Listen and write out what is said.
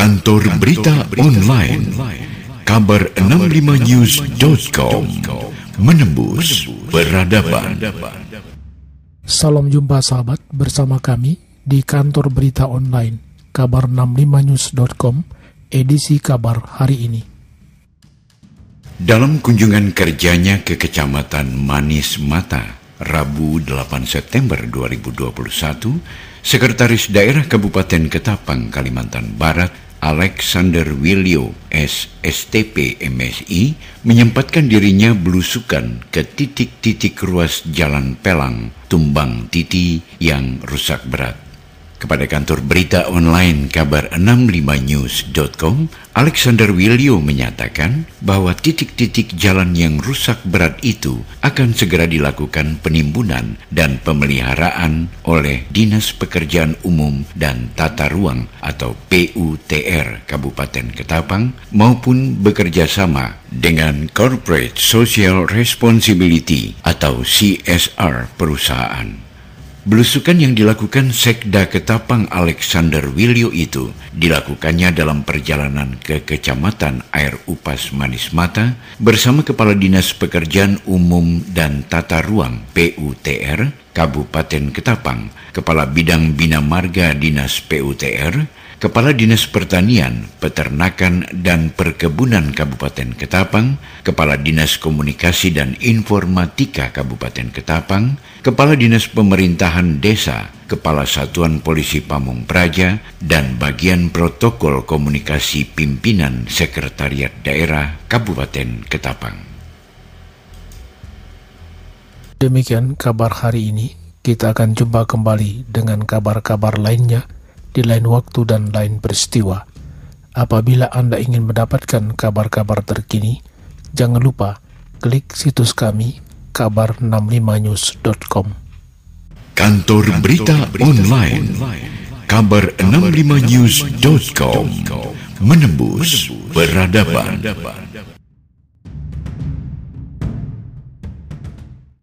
Kantor Berita Online. Kabar 65news.com Menembus Peradaban. Salam jumpa sahabat bersama kami di kantor berita online kabar65news.com edisi kabar hari ini. Dalam kunjungan kerjanya ke Kecamatan Manis Mata, Rabu 8 September 2021, Sekretaris Daerah Kabupaten Ketapang, Kalimantan Barat, Alexander Wilio S. STP MSI menyempatkan dirinya belusukan ke titik-titik ruas jalan Pelang, Tumbang Titi yang rusak berat. Kepada kantor berita online kabar 65news.com, Alexander Wilio menyatakan bahwa titik-titik jalan yang rusak berat itu akan segera dilakukan penimbunan dan pemeliharaan oleh Dinas Pekerjaan Umum dan Tata Ruang atau PUTR Kabupaten Ketapang maupun bekerja sama dengan Corporate Social Responsibility atau CSR perusahaan. Belusukan yang dilakukan Sekda Ketapang Alexander Wilio itu dilakukannya dalam perjalanan ke Kecamatan Air Upas Manis Mata bersama Kepala Dinas Pekerjaan Umum dan Tata Ruang PUTR Kabupaten Ketapang, Kepala Bidang Bina Marga Dinas PUTR, Kepala Dinas Pertanian, Peternakan, dan Perkebunan Kabupaten Ketapang, Kepala Dinas Komunikasi dan Informatika Kabupaten Ketapang, Kepala Dinas Pemerintahan Desa, Kepala Satuan Polisi Pamung Praja, dan bagian protokol komunikasi pimpinan Sekretariat Daerah Kabupaten Ketapang. Demikian kabar hari ini. Kita akan jumpa kembali dengan kabar-kabar lainnya di lain waktu dan lain peristiwa. Apabila Anda ingin mendapatkan kabar-kabar terkini, jangan lupa klik situs kami kabar65news.com. Kantor berita online kabar65news.com menembus peradaban.